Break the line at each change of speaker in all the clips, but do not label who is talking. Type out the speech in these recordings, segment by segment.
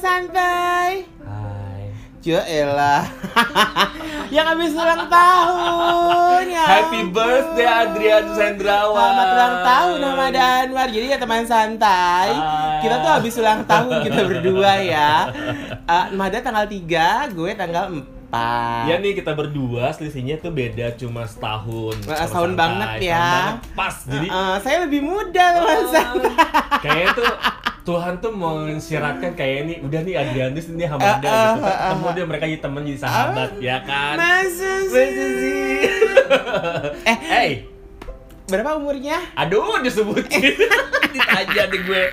santai.
Hai.
Ya elah. yang habis ulang tahun ya.
Happy birthday Adrian Sendrawan.
Selamat ulang tahun Hamada Anwar. Jadi ya teman santai.
Hai.
Kita tuh habis ulang tahun kita berdua ya. Uh, Mada tanggal 3, gue tanggal 4.
Ya nih kita berdua selisihnya tuh beda cuma setahun. Sama
setahun banget ya.
Setahun banget. Pas. Jadi
Uh, saya lebih muda teman santai.
kayaknya tuh Tuhan tuh mensiratkan kayak ini udah nih Adrianus ini Hamada
Eh, eh,
gitu.
eh,
Ketemu dia mereka jadi teman jadi sahabat ya kan.
Masa
Masa
sih?
sih?
Eh,
Hey,
berapa umurnya?
aduh disebutin. Ditanya deh gue.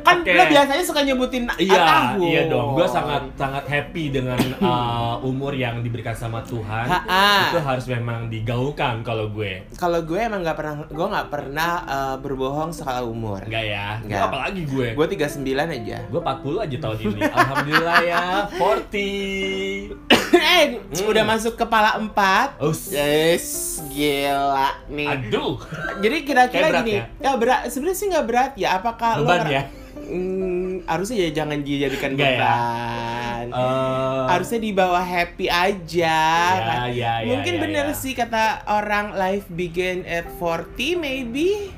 Kan
Oke.
lo biasanya suka nyebutin
Iya,
tahun.
iya dong. Gue sangat sangat happy dengan uh, umur yang diberikan sama Tuhan.
Ha-ha.
Itu harus memang digaungkan kalau gue.
Kalau gue emang nggak pernah, gue nggak pernah uh, berbohong soal umur.
Enggak ya?
Enggak.
Apalagi gue.
Gue 39 aja.
Gue 40 aja tahun ini. Alhamdulillah ya, 40.
eh,
Hmm.
udah masuk kepala 4.
Us.
Yes, gila nih.
Aduh.
Jadi kira-kira gini, ya, berat. Sebenarnya sih nggak berat ya. Apakah lo
Beban
ngera-
ya?
Hmm, harusnya ya jangan dijadikan
ya?
beban.
Eh,
harusnya dibawa happy aja.
Ya,
kan?
ya, ya,
Mungkin
ya,
bener
ya.
sih kata orang life begin at 40 maybe.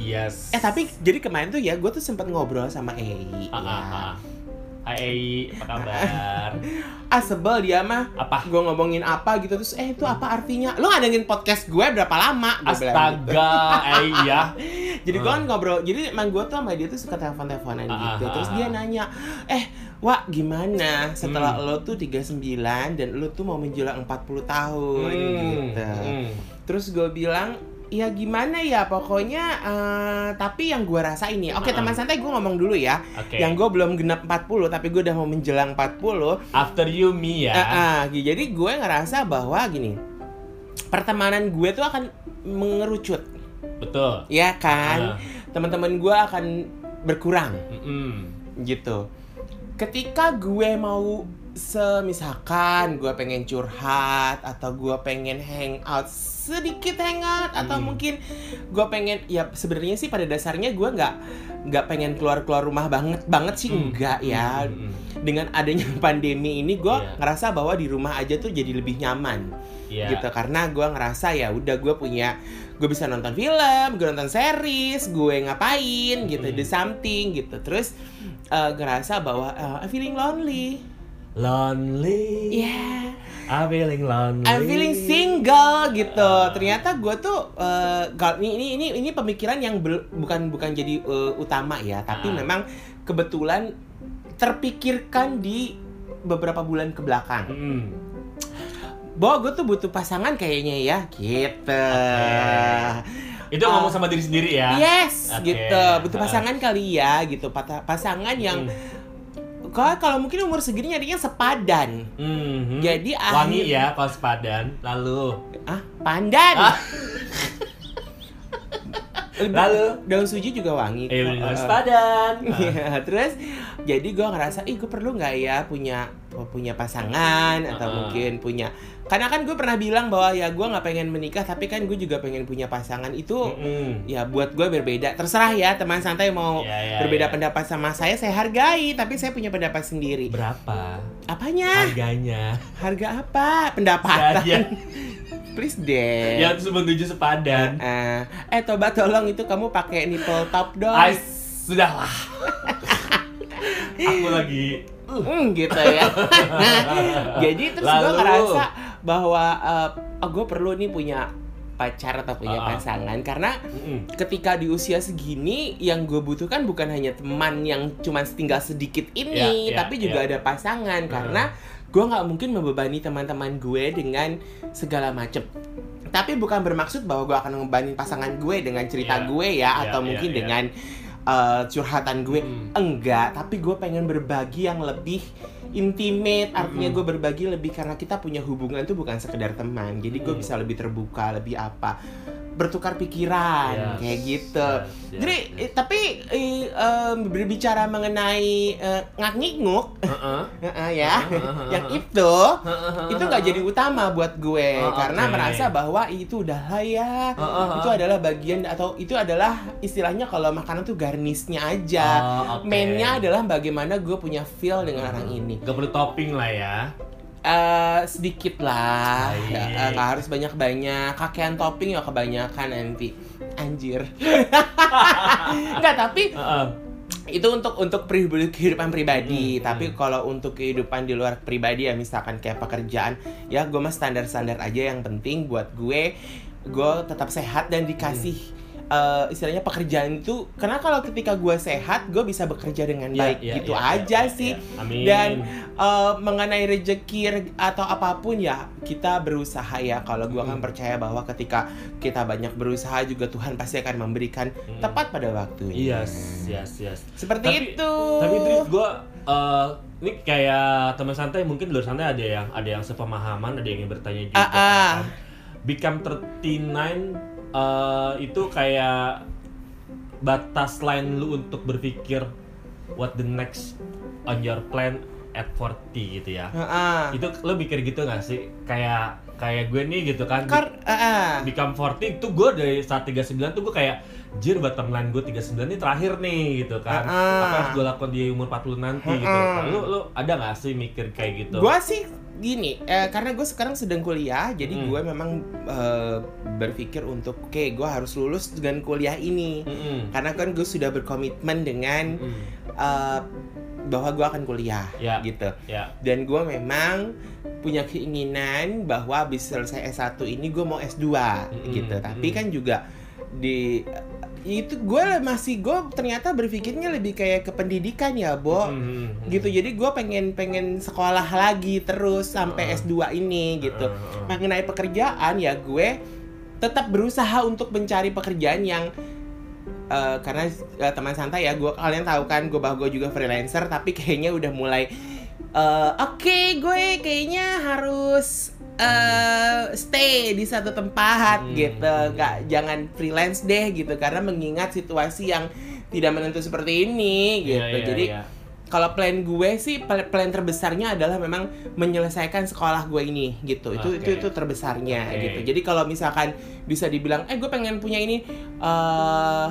Yes.
Eh tapi jadi kemarin tuh ya gue tuh sempat ngobrol sama Ei.
Ah,
ya.
ah, ah. Hai, apa kabar?
Ah sebel dia mah.
Apa?
Gue ngomongin apa gitu terus eh itu apa artinya? Lo ngadengin podcast gue berapa lama? Gua gitu.
Astaga, Ei ya.
Jadi gue kan ngobrol. Jadi emang gue tuh sama dia tuh suka telepon-teleponan
Ah,
gitu.
ah,
Terus
ah,
dia nanya, "Eh, Wak, gimana setelah
Hmm.
lo tuh 39 dan lo tuh mau menjelang 40 tahun gitu."
hmm.
Terus gue bilang, ya gimana ya pokoknya eh, tapi yang gue rasain nih. Oke,
Ah.
teman santai gue ngomong dulu ya.
Oke.
Yang gue belum genap 40 tapi gue udah mau menjelang 40.
After you me ya.
Eh, eh, jadi gue ngerasa bahwa gini. Pertemanan gue tuh akan mengerucut,
Betul.
ya kan?
Ah.
Teman-teman gue akan berkurang
Mm-mm.
gitu. Ketika gue mau semisalkan gue pengen curhat atau gue pengen hangout sedikit hangout atau
Hmm.
mungkin gue pengen ya sebenarnya sih pada dasarnya gue nggak nggak pengen keluar keluar rumah banget banget sih
Hmm.
enggak ya
Mm, mm, mm.
dengan adanya pandemi ini gue
Iya.
ngerasa bahwa di rumah aja tuh jadi lebih nyaman
Iya.
gitu karena gue ngerasa ya udah gue punya gue bisa nonton film gue nonton series gue ngapain gitu
Mm.
do something gitu terus eh, ngerasa bahwa eh, I'm feeling lonely
Lonely.
yeah
I'm feeling lonely.
I'm feeling single gitu
Ah.
ternyata gue tuh gal- ini ini ini pemikiran yang bukan bukan jadi eh, utama ya tapi
Ah.
memang kebetulan terpikirkan di beberapa bulan ke belakang
Mm.
bahwa gue tuh butuh pasangan kayaknya ya gitu
Itu
Ah.
ngomong sama diri sendiri ya.
yes
Oke.
gitu butuh pasangan kali ya gitu pasangan yang
Mm.
Kalau kalau mungkin umur segini nyarinya sepadan
Mhm.
Jadi
wangi
akhir-
ya kalau sepadan. Lalu
ah pandan
Ah. Lalu?
daun suji juga wangi
eh
Eh,
sepadan.
Iya, terus jadi gue ngerasa, ih gue perlu nggak ya punya punya pasangan atau
Uh-uh.
mungkin punya karena kan gue pernah bilang bahwa ya gue nggak pengen menikah tapi kan gue juga pengen punya pasangan itu
Mm-mm.
ya buat gue berbeda terserah ya teman santai mau
Ya, ya,
berbeda
ya.
pendapat sama saya saya hargai tapi saya punya pendapat sendiri
Berapa
apanya
harganya?
harga apa pendapatan
Saja.
please deh
Yang terus menuju sepadan.
Eh, eh coba tolong itu kamu pakai nipple top dong
Ais, sudahlah. Aku lagi uh,
Hmm, gitu ya. Jadi terus gue ngerasa bahwa eh, oh, gue perlu nih punya pacar atau punya
Ah, ah.
pasangan karena
mm-mm.
ketika di usia segini yang gue butuhkan bukan hanya teman yang cuma tinggal sedikit ini,
Ya, ya,
tapi juga
ya.
ada pasangan karena gue nggak mungkin membebani teman-teman gue dengan segala macem. Tapi bukan bermaksud bahwa gue akan ngebanin pasangan gue dengan cerita
Ya,
gue ya,
ya,
atau
ya,
mungkin
ya.
dengan eh, curhatan gue
Mm.
enggak tapi gue pengen berbagi yang lebih intimate artinya gue berbagi lebih karena kita punya hubungan tuh bukan sekedar teman. Jadi gue bisa lebih terbuka lebih apa bertukar pikiran
Yes,
kayak gitu.
yes, yes,
Jadi
yes.
eh, tapi em, berbicara mengenai eh, ngak-ngiknguk
Heeh.
Heeh, ya,
Heeh,
yang itu
Heeh,
itu nggak jadi utama buat gue
Oh,
karena
oke.
merasa bahwa itu udah ya
Heeh,
itu adalah bagian atau itu adalah istilahnya kalau makanan tuh garnisnya aja
Oh, oke.
mainnya adalah bagaimana gue punya feel dengan orang ini
Gak perlu topping lah ya.
Eh, sedikit lah. Ya, eh, nggak harus banyak banyak kakean topping ya kebanyakan nanti anjir. Nggak tapi
Heeh.
itu untuk untuk pribadi kehidupan pribadi.
Hmm,
tapi kalau untuk kehidupan di luar pribadi ya misalkan kayak pekerjaan ya gue mah standar standar aja. Yang penting buat gue gue tetap sehat dan dikasih eh, istilahnya pekerjaan itu karena kalau ketika gue sehat gue bisa bekerja dengan
Iya,
baik
iya,
gitu
iya,
aja
iya,
sih
iya. Amin.
dan eh, mengenai rezeki re- atau apa pun ya kita berusaha ya kalau gue kan
Hmm.
percaya bahwa ketika kita banyak berusaha juga Tuhan pasti akan memberikan
Hmm.
tepat pada waktunya
Yes, yes, yes.
seperti
Tapi-
itu
Tapi Tris, gue ini kayak teman santai mungkin di luar sana ada yang ada yang sepemahaman, ada yang ingin bertanya juga.
Ah, ah.
kan. Become 39 eh, itu kayak batas lain lu untuk berpikir what the next on your plan at 40 gitu ya.
Heeh.
Itu lo mikir gitu gak sih? Kayak kayak gue nih gitu kan.
Kar, heeh.
Become 40 itu gue dari saat 39 tuh gue kayak Jir bottom line gue 39 ini terakhir nih gitu kan
Ah.
Apa harus gue lakukan di umur 40 nanti gitu
Ah.
nah, Lu, lu ada gak sih mikir kayak gitu?
Gua sih gini, eh, karena gue sekarang sedang kuliah, jadi
Hmm.
gue memang eh, berpikir untuk oke, gue harus lulus dengan kuliah ini.
Mm-mm.
Karena kan gue sudah berkomitmen dengan
Mm-mm.
eh, bahwa gue akan kuliah,
Ya.
gitu.
Ya
Dan gue memang punya keinginan bahwa habis selesai S1 ini gue mau S2
Mm-mm,
gitu. Tapi
mm-mm.
kan juga di itu gue masih gue ternyata berpikirnya lebih kayak ke pendidikan ya, Bo.
Mm-mm.
gitu jadi gue pengen pengen sekolah lagi terus sampai
Heeh.
S2 ini gitu
heeh.
mengenai pekerjaan ya gue tetap berusaha untuk mencari pekerjaan yang eh, karena eh, teman santai ya gue kalian tahu kan gue bahwa gue juga freelancer tapi kayaknya udah mulai eh, oke gue kayaknya harus eh, stay di satu tempat
Hmm.
gitu nggak jangan freelance deh gitu karena mengingat situasi yang tidak menentu seperti ini gitu
Iya, iya,
jadi
iya.
kalau plan gue sih pl- plan terbesarnya adalah memang menyelesaikan sekolah gue ini gitu itu itu itu terbesarnya
Oke.
gitu jadi kalau misalkan bisa dibilang eh gue pengen punya ini eh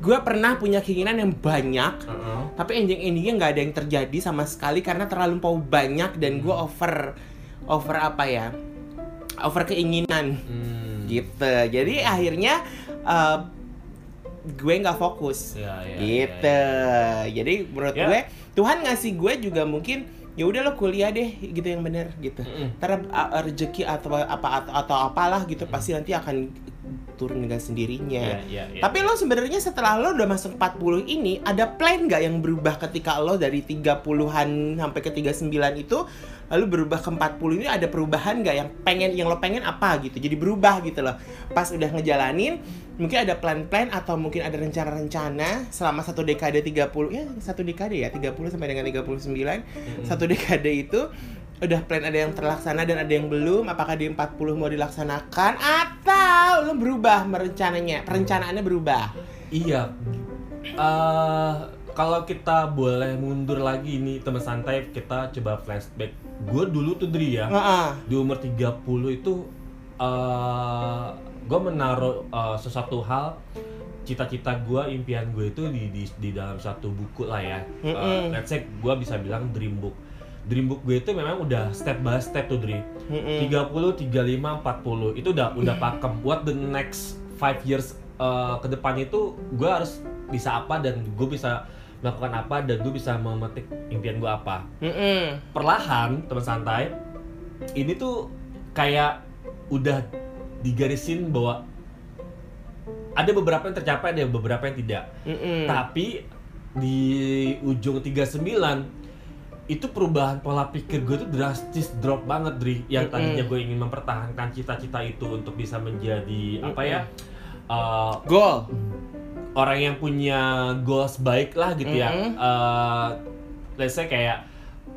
gue pernah punya keinginan yang banyak
Heeh.
tapi ending endingnya nggak ada yang terjadi sama sekali karena terlalu mau banyak dan gue
Hmm.
over over apa ya? Over keinginan.
Hmm.
gitu. Jadi akhirnya eh, gue nggak fokus.
Ya, ya,
gitu.
ya,
jadi menurut
Ya.
gue Tuhan ngasih gue juga mungkin ya udah lo kuliah deh gitu yang bener gitu.
Mm-mm.
ntar uh, rezeki atau apa atau, atau apalah gitu pasti nanti akan turun dengan sendirinya
Ya, ya, ya.
tapi lo sebenarnya setelah lo udah masuk 40 ini ada plan nggak yang berubah ketika lo dari 30-an sampai ke 39 itu lalu berubah ke 40 ini ada perubahan nggak yang pengen yang lo pengen apa gitu jadi berubah gitu loh pas udah ngejalanin mungkin ada plan-plan atau mungkin ada rencana-rencana selama satu dekade 30 ya satu dekade ya 30 sampai dengan 39
Mm-mm.
satu dekade itu udah plan ada yang terlaksana dan ada yang belum apakah di 40 mau dilaksanakan atau lo berubah merencananya perencanaannya berubah
Iya. Eh kalau kita boleh mundur lagi nih teman santai kita coba flashback. Gue dulu tuh Dri ya
Heeh.
di umur 30 itu eh gue menaruh eh, sesuatu hal cita-cita gue, impian gue itu di, di di dalam satu buku lah ya. Eh,
Mm-mm.
let's say gue bisa bilang dream book. Dream book gue itu memang udah step by step tuh Dri.
Mm-mm.
30, 35, 40 itu udah udah pakem. What the next five years uh, ke depan itu gue harus bisa apa dan gue bisa melakukan apa dan gue bisa memetik impian gue apa.
Mm-mm.
Perlahan teman santai ini tuh kayak udah digarisin bahwa ada beberapa yang tercapai ada beberapa yang tidak.
Mm-mm.
Tapi di ujung 39 itu perubahan pola pikir gue tuh drastis drop banget Dri. Yang tadinya gue ingin mempertahankan cita-cita itu untuk bisa menjadi apa ya uh,
goal.
orang yang punya goals baik lah gitu ya. Uh, let's say kayak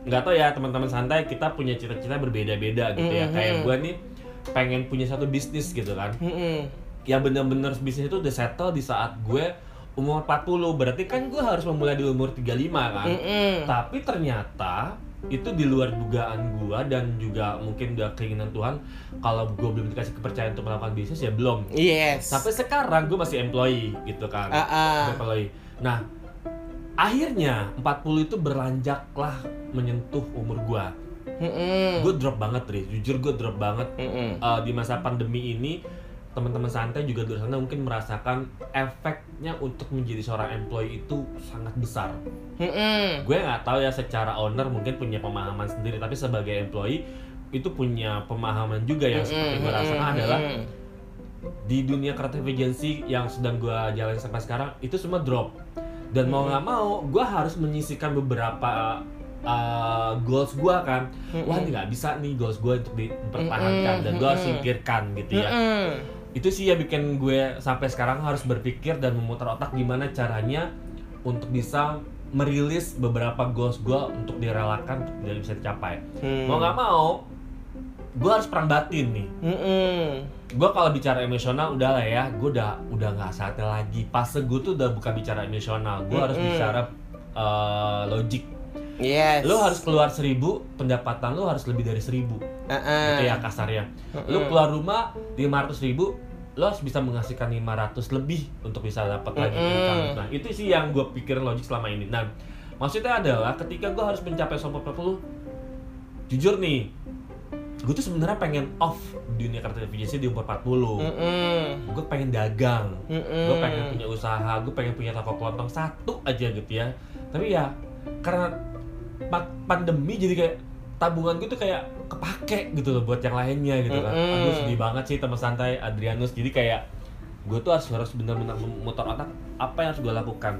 nggak tahu ya teman-teman santai kita punya cita-cita berbeda-beda gitu ya. Kayak gue nih pengen punya satu bisnis gitu kan. Yang bener-bener bisnis itu udah settle di saat gue umur 40 berarti kan gue harus memulai di umur 35 kan
Mm-mm.
tapi ternyata itu di luar dugaan gue dan juga mungkin udah keinginan Tuhan kalau gue belum dikasih kepercayaan untuk melakukan bisnis ya belum
Yes.
sampai sekarang gue masih employee gitu kan
Ah, ah.
employee nah akhirnya 40 itu beranjaklah menyentuh umur gue
Mm-mm.
gue drop banget Riz jujur gue drop banget
Mm-mm.
Uh, di masa pandemi ini teman-teman santai juga di sana mungkin merasakan efeknya untuk menjadi seorang employee itu sangat besar.
Mm-mm.
gue nggak tahu ya secara owner mungkin punya pemahaman sendiri tapi sebagai employee itu punya pemahaman juga yang seperti gue rasakan adalah di dunia creative agency yang sedang gue jalani sampai sekarang itu semua drop. Dan mau nggak mau gue harus menyisihkan beberapa uh, goals gue kan. Wah ini nggak bisa nih goals gue untuk dipertahankan dan gue harus singkirkan gitu ya. Itu sih ya bikin gue sampai sekarang harus berpikir dan memutar otak gimana caranya untuk bisa merilis beberapa goals gue untuk direlakan untuk tidak bisa dicapai.
Hmm.
mau nggak mau gue harus perang batin nih.
Mm-mm.
gue kalau bicara emosional udah lah ya gue udah udah nggak saatnya lagi. Fase gue tuh udah bukan bicara emosional gue harus bicara uh, logik
Yes.
lo harus keluar seribu pendapatan lo harus lebih dari seribu
Uh-uh.
gitu ya kasarnya lo
Mm-mm.
keluar rumah 500 ribu lo harus bisa menghasilkan 500 lebih untuk bisa dapat lagi income nah itu sih yang gue pikirin logik selama ini nah maksudnya adalah ketika gue harus mencapai sombong 40 jujur nih gue tuh sebenarnya pengen off di dunia kreatif agency di umur 40
Mm-mm.
gue pengen dagang
Mm-mm.
gue pengen punya usaha gue pengen punya toko kelontong satu aja gitu ya tapi ya karena pandemi jadi kayak tabungan gue tuh kayak kepake gitu loh buat yang lainnya gitu kan.
Mm-mm.
aduh sedih banget sih teman santai Adrianus. Jadi kayak gue tuh harus harus benar-benar memutar otak apa yang harus gue lakukan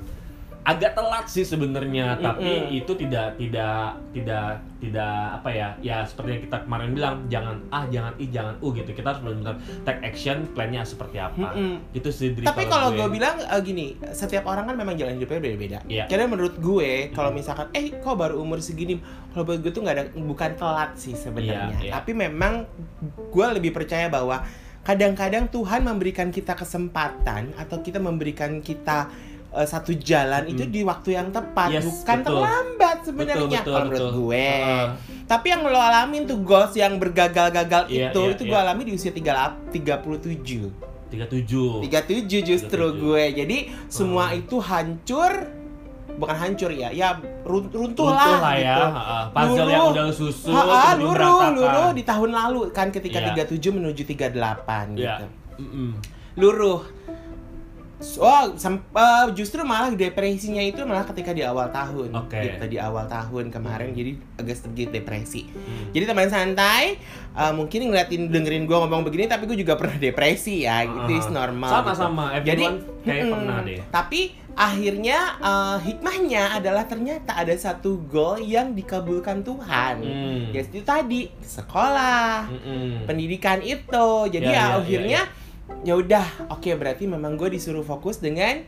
agak telat sih sebenarnya tapi
Mm-mm.
itu tidak tidak tidak tidak apa ya ya seperti yang kita kemarin bilang jangan ah jangan i jangan u gitu kita harus benar-benar take action plannya seperti apa
Mm-mm.
gitu sih dari
Tapi kalau gue bilang eh, gini, setiap orang kan memang jalan hidupnya beda-beda.
Iya.
Karena menurut gue, kalau misalkan, eh kok baru umur segini, kalau buat gue tuh nggak ada, bukan telat sih sebenarnya.
Iya, iya.
Tapi memang gue lebih percaya bahwa kadang-kadang Tuhan memberikan kita kesempatan atau kita memberikan kita eh, satu jalan itu di waktu yang tepat,
Yes,
bukan
betul.
terlambat sebenarnya kalau menurut
betul.
gue.
Heeh.
Tapi yang lo alamin tuh goals yang bergagal-gagal
Iya,
itu,
iya,
itu
iya.
gue alami di usia 3, 37.
37
37 justru
37.
gue. Jadi semua
Hmm.
itu hancur bukan hancur ya, ya run- runtuh,
Runtuh
lah,
lah ya,
gitu.
heeh. puzzle yang udah lu susun
Ha-ha,
kemudian
luruh,
berantakan.
luruh di tahun lalu kan ketika
Iya.
37 menuju 38
Iya.
gitu.
Mm-mm.
Luruh. Oh, eh, justru malah depresinya itu malah ketika di awal tahun.
Oke.
Gitu, di awal tahun kemarin
Hmm.
jadi agak sedikit depresi.
Mm.
Jadi teman santai, eh, mungkin ngeliatin dengerin gue ngomong begini, tapi gue juga pernah depresi ya, gitu is normal. gitu.
Sama-sama, everyone kayak
mm-mm.
pernah deh.
Tapi akhirnya eh, hikmahnya adalah ternyata ada satu goal yang dikabulkan Tuhan.
Mm.
Ya itu tadi sekolah,
Mm-mm.
pendidikan itu. Jadi
Ya,
ya,
ya,
akhirnya ya udah, oke berarti memang gue disuruh fokus dengan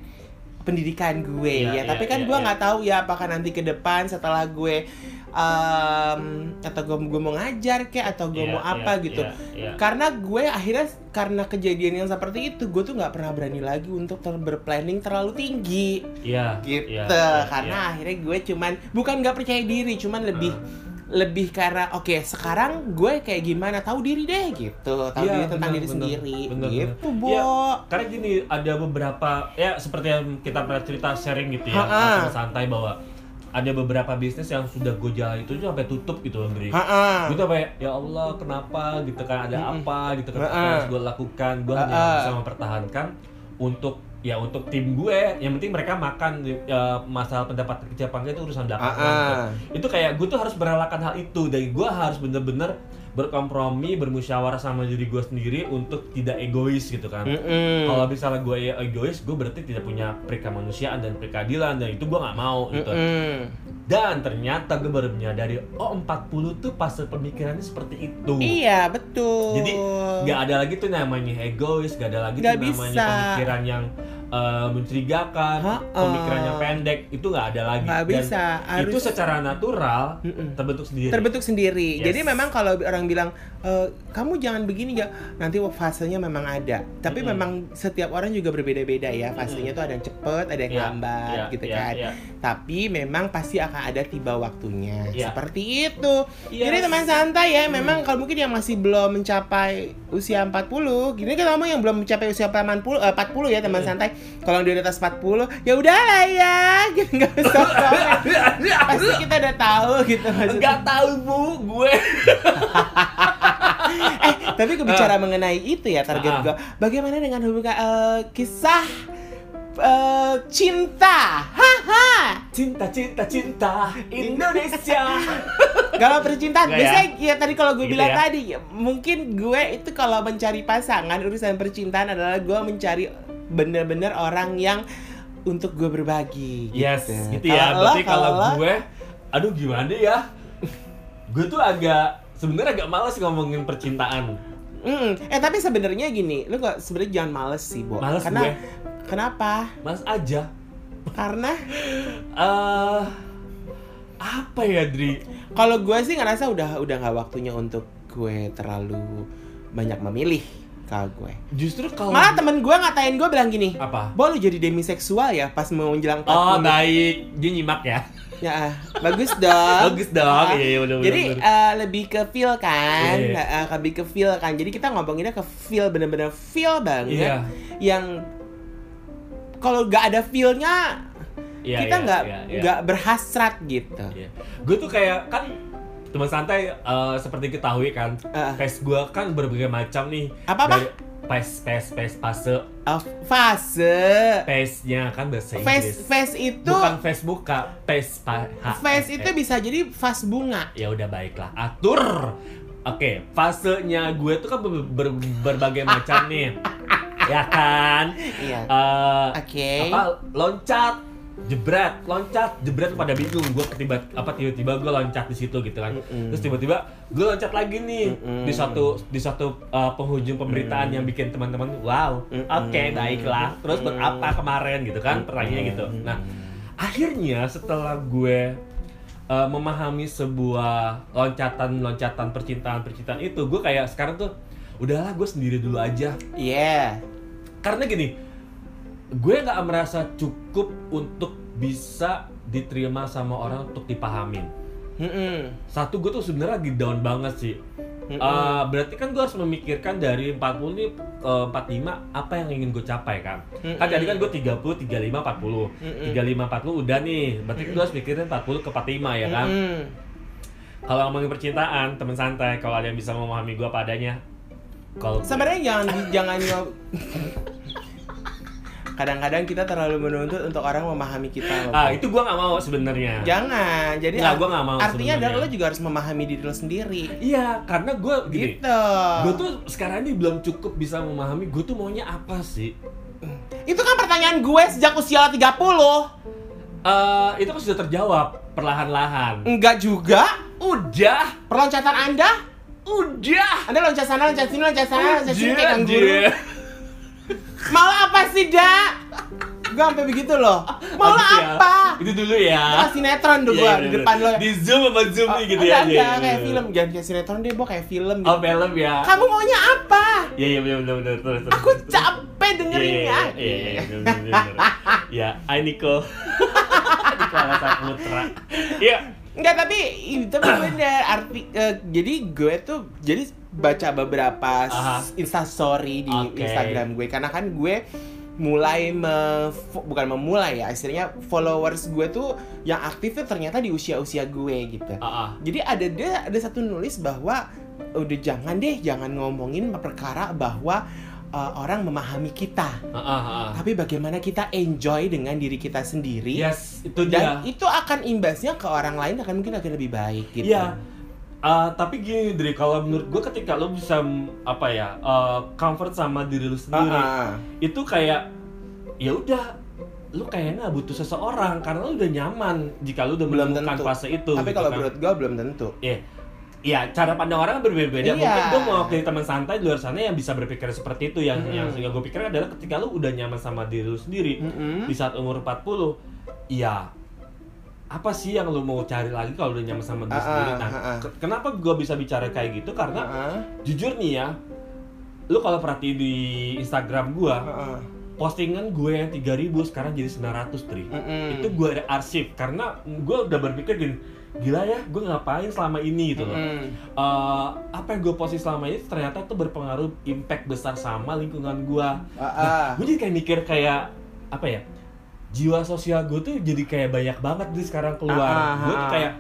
pendidikan gue
Iya,
ya.
iya,
Tapi kan
iya,
gue
iya.
nggak tahu ya apakah nanti ke depan setelah gue em, atau gue gue mau ngajar kayak atau gue
Iya,
mau apa
iya,
gitu.
iya, iya.
Karena gue akhirnya karena kejadian yang seperti itu, gue tuh nggak pernah berani lagi untuk ter berplanning terlalu tinggi
Iya,
gitu.
iya, iya,
karena
iya.
akhirnya gue cuman bukan nggak percaya diri, cuman lebih
Ah.
Lebih karena oke sekarang gue kayak gimana? Tahu diri deh gitu. Tahu
Iya,
diri tentang diri
benar,
sendiri
benar,
gitu
benar.
bo
Iya, Karena gini, ada beberapa ya seperti yang kita pernah cerita sharing gitu ya, sama santai bahwa ada beberapa bisnis yang sudah gue jalan itu sampai tutup gitu loh.
Ha-ha.
Gue tuh kayak ya Allah kenapa? gitu kan ada apa? gitu kan
Ha-ha.
apa yang harus gue lakukan? Gue hanya bisa mempertahankan untuk ya untuk tim gue yang penting mereka makan ya, masalah pendapat kerja apa enggak itu urusan belakangan
Ha-ha.
gitu. itu kayak gue tuh harus merelakan hal itu dan gue harus bener-bener berkompromi bermusyawarah sama diri gue sendiri untuk tidak egois gitu kan
Mm-mm.
kalau misalnya gue egois gue berarti tidak punya perikemanusiaan dan perikadilan dan itu gue nggak mau gitu
Mm-mm.
dan ternyata gue baru menyadari oh 40 tuh fase pemikirannya seperti itu
iya betul
jadi nggak ada lagi tuh namanya egois, nggak ada lagi
Nggak
tuh namanya
bisa.
pemikiran yang eh, mencurigakan,
Ha-ha.
pemikirannya pendek, itu nggak ada lagi.
Nggak
Dan
bisa, harus-
itu secara natural
Mm-mm.
terbentuk sendiri.
terbentuk sendiri.
Yes.
Jadi memang kalau orang bilang "Eh, kamu jangan begini ya, nanti fasenya memang ada. Tapi
Mm-mm.
memang setiap orang juga berbeda-beda ya. Fasenya tuh ada yang cepet, ada yang
Iya,
lambat
iya,
gitu
iya,
kan.
iya.
Tapi memang pasti akan ada tiba waktunya.
Iya.
Seperti itu.
Yes.
Jadi teman santai ya,
Hmm.
memang kalau mungkin yang masih belum mencapai usia 40, gini kan ngomong yang belum mencapai usia 80 eh, 40 ya teman
Hmm.
santai. Kalau di atas 40, ya udahlah ya. Gitu nggak usah. Pasti kita udah tahu gitu maksudnya.
Nggak tahu bu, gue.
eh tapi kebicara mengenai itu ya target
Ah.
gua bagaimana dengan hubungan eh, kisah eh, cinta haha
Cinta, cinta, cinta Indonesia.
kalau percintaan
Nggak ya?
biasanya ya? tadi kalau gue
Gitu
bilang
ya?
tadi ya, mungkin gue itu kalau mencari pasangan urusan percintaan adalah gue mencari bener-bener orang yang untuk gue berbagi
Yes,
gitu,
gitu ya. Berarti kalau gue, aduh gimana ya? gue tuh agak sebenarnya agak males ngomongin percintaan.
Mm, eh tapi sebenarnya gini lu kok sebenarnya jangan males sih Bo
Males
karena
gue.
kenapa
Males aja.
karena
eh apa ya, Dri?
Kalau gue sih ngerasa udah udah nggak waktunya untuk gue terlalu banyak memilih kalau gue.
Justru kalau
Malah temen gue ngatain gue bilang gini,
apa?
Bo lu jadi demiseksual ya pas mau menjelang 40
Oh, baik. Dia nyimak ya.
Ya, bagus dong.
Bagus dong.
Ah,
Iya, iya, bener,
Jadi
bener,
eh, lebih ke feel kan,
Iya, iya.
Eh, eh, lebih ke feel kan. Jadi kita ngomonginnya ke feel bener-bener feel banget.
Iya.
Yang kalau nggak ada feelnya
Iya,
kita
iya,
nggak
iya, iya.
nggak berhasrat gitu.
Iya. Gue tuh kayak kan teman santai eh, seperti ketahui kan,
Ah.
pes gue kan berbagai macam nih.
Apa-apa?
Dari Pes, pes, pes, fase,
Eh, fase.
pesnya kan bahasa
Face
Inggris.
face itu
Bukan Facebook kak, pes, pa, H,
face
S,
itu
E.
bisa jadi vas bunga.
Ya udah baiklah, atur. Oke, fasenya gue tuh kan ber- ber- berbagai macam nih, ya kan?
Iya.
Eh,
Oke.
apa loncat jebret loncat jebret pada bingung. Gue ketiba apa tiba-tiba gue loncat di situ gitu kan.
Mm-mm.
terus tiba-tiba gue loncat lagi nih
Mm-mm.
di satu di satu uh, penghujung pemberitaan yang bikin teman-teman wow oke baiklah. Terus buat apa kemarin? gitu kan pertanyaannya gitu. Nah akhirnya setelah gue uh, memahami sebuah loncatan-loncatan percintaan-percintaan itu gue kayak sekarang tuh udahlah gue sendiri dulu aja.
Iya.
karena gini gue nggak merasa cukup untuk bisa diterima sama orang untuk dipahamin
Mm-mm.
satu gue tuh sebenarnya lagi down banget sih
Mm-mm.
Eh, berarti kan gue harus memikirkan dari 40 nih eh, 45 apa yang ingin gue capai kan kan jadi kan gue 30 35 40
Mm-mm.
35 40 udah nih berarti gue harus mikirin 40 ke 45 ya kan
Mm-mm.
kalau ngomongin percintaan teman santai kalau ada yang bisa memahami gue padanya kalau
Sebenarnya jangan jangan Kadang-kadang kita terlalu menuntut untuk orang memahami kita. loh.
ah itu gue nggak mau sebenarnya
Jangan. Jadi
Nggak, gua nggak mau
artinya
sebenarnya.
adalah lo juga harus memahami diri lo sendiri.
Iya, karena gue gini,
Gitu.
gue tuh sekarang ini belum cukup bisa memahami gue tuh maunya apa sih.
Itu kan pertanyaan gue sejak usia 30.
Eh, itu kan sudah terjawab perlahan-lahan.
Enggak juga.
Udah,
Perloncatan Anda?
udah.
Anda loncat sana, loncat sini, loncat sana, loncat sini kayak kangguru. Mau apa sih, Da? Gue sampai begitu loh. Mau
Oh, gitu ya.
apa?
Itu dulu ya.
Ah, sinetron tuh
Iya,
gua
iya,
di
iya.
depan lo.
Di zoom sama zoom nih gitu
enggak,
ya.
enggak,
Iya, iya,
kayak
iya.
film, jangan kayak sinetron deh, Bo, kayak film
Oh,
gitu.
film ya.
Kamu maunya apa?
Iya, iya, benar, benar, benar, terus, terus.
Aku capek
Iya,
dengerinnya.
iya, iya, iya, iya. Ya, hai Niko. Niko Alasa Putra. Iya.
Enggak, tapi itu bener arti eh, jadi gue tuh jadi baca beberapa
Aha.
instastory di
Oke.
Instagram gue karena kan gue mulai me, bukan memulai ya istilahnya followers gue tuh yang aktif tuh ternyata di usia-usia gue gitu.
Ah.
Jadi ada dia ada satu nulis bahwa udah jangan deh jangan ngomongin perkara bahwa uh, orang memahami kita,
ah, ah.
tapi bagaimana kita enjoy dengan diri kita sendiri.
Yes, itu dia.
Dan itu akan imbasnya ke orang lain akan mungkin akan lebih baik gitu.
Iya. Uh, tapi gini Dri, kalau menurut gue ketika lo bisa mm, apa ya uh, comfort sama diri lu sendiri,
Ah, ah.
itu kayak ya udah lu kayaknya nggak butuh seseorang karena lu udah nyaman jika lu udah
Belum
menemukan
tentu.
fase itu.
Tapi
gitu
kalau
kan.
menurut gue belum tentu.
Iya. ya cara pandang orang kan berbeda-beda.
Iya.
Mungkin gue mau jadi teman santai di luar sana yang bisa berpikir seperti itu. Yang
Mm-mm.
yang sehingga gue pikir adalah ketika lu udah nyaman sama diri lu sendiri
Mm-mm.
di saat umur 40, ya apa sih yang lu mau cari lagi kalau udah nyaman sama diri
Ah,
sendiri?
ah,
Nah,
ah,
ke- kenapa gue bisa bicara kayak gitu? Karena jujur nih ya, lu kalau perhatiin di Instagram gue, postingan gue yang 3000 sekarang jadi 900 tri.
Mm-mm.
Itu gue ada arsip karena gue udah berpikir gini, gila ya, gue ngapain selama ini gitu loh. Eh, apa yang gue posting selama ini ternyata tuh berpengaruh impact besar sama lingkungan gue.
Ah, ah.
Gue jadi kayak mikir kayak apa ya? Jiwa sosial gue tuh jadi kayak banyak banget nih sekarang keluar.
Ah, ah,
gue tuh
ah.
kayak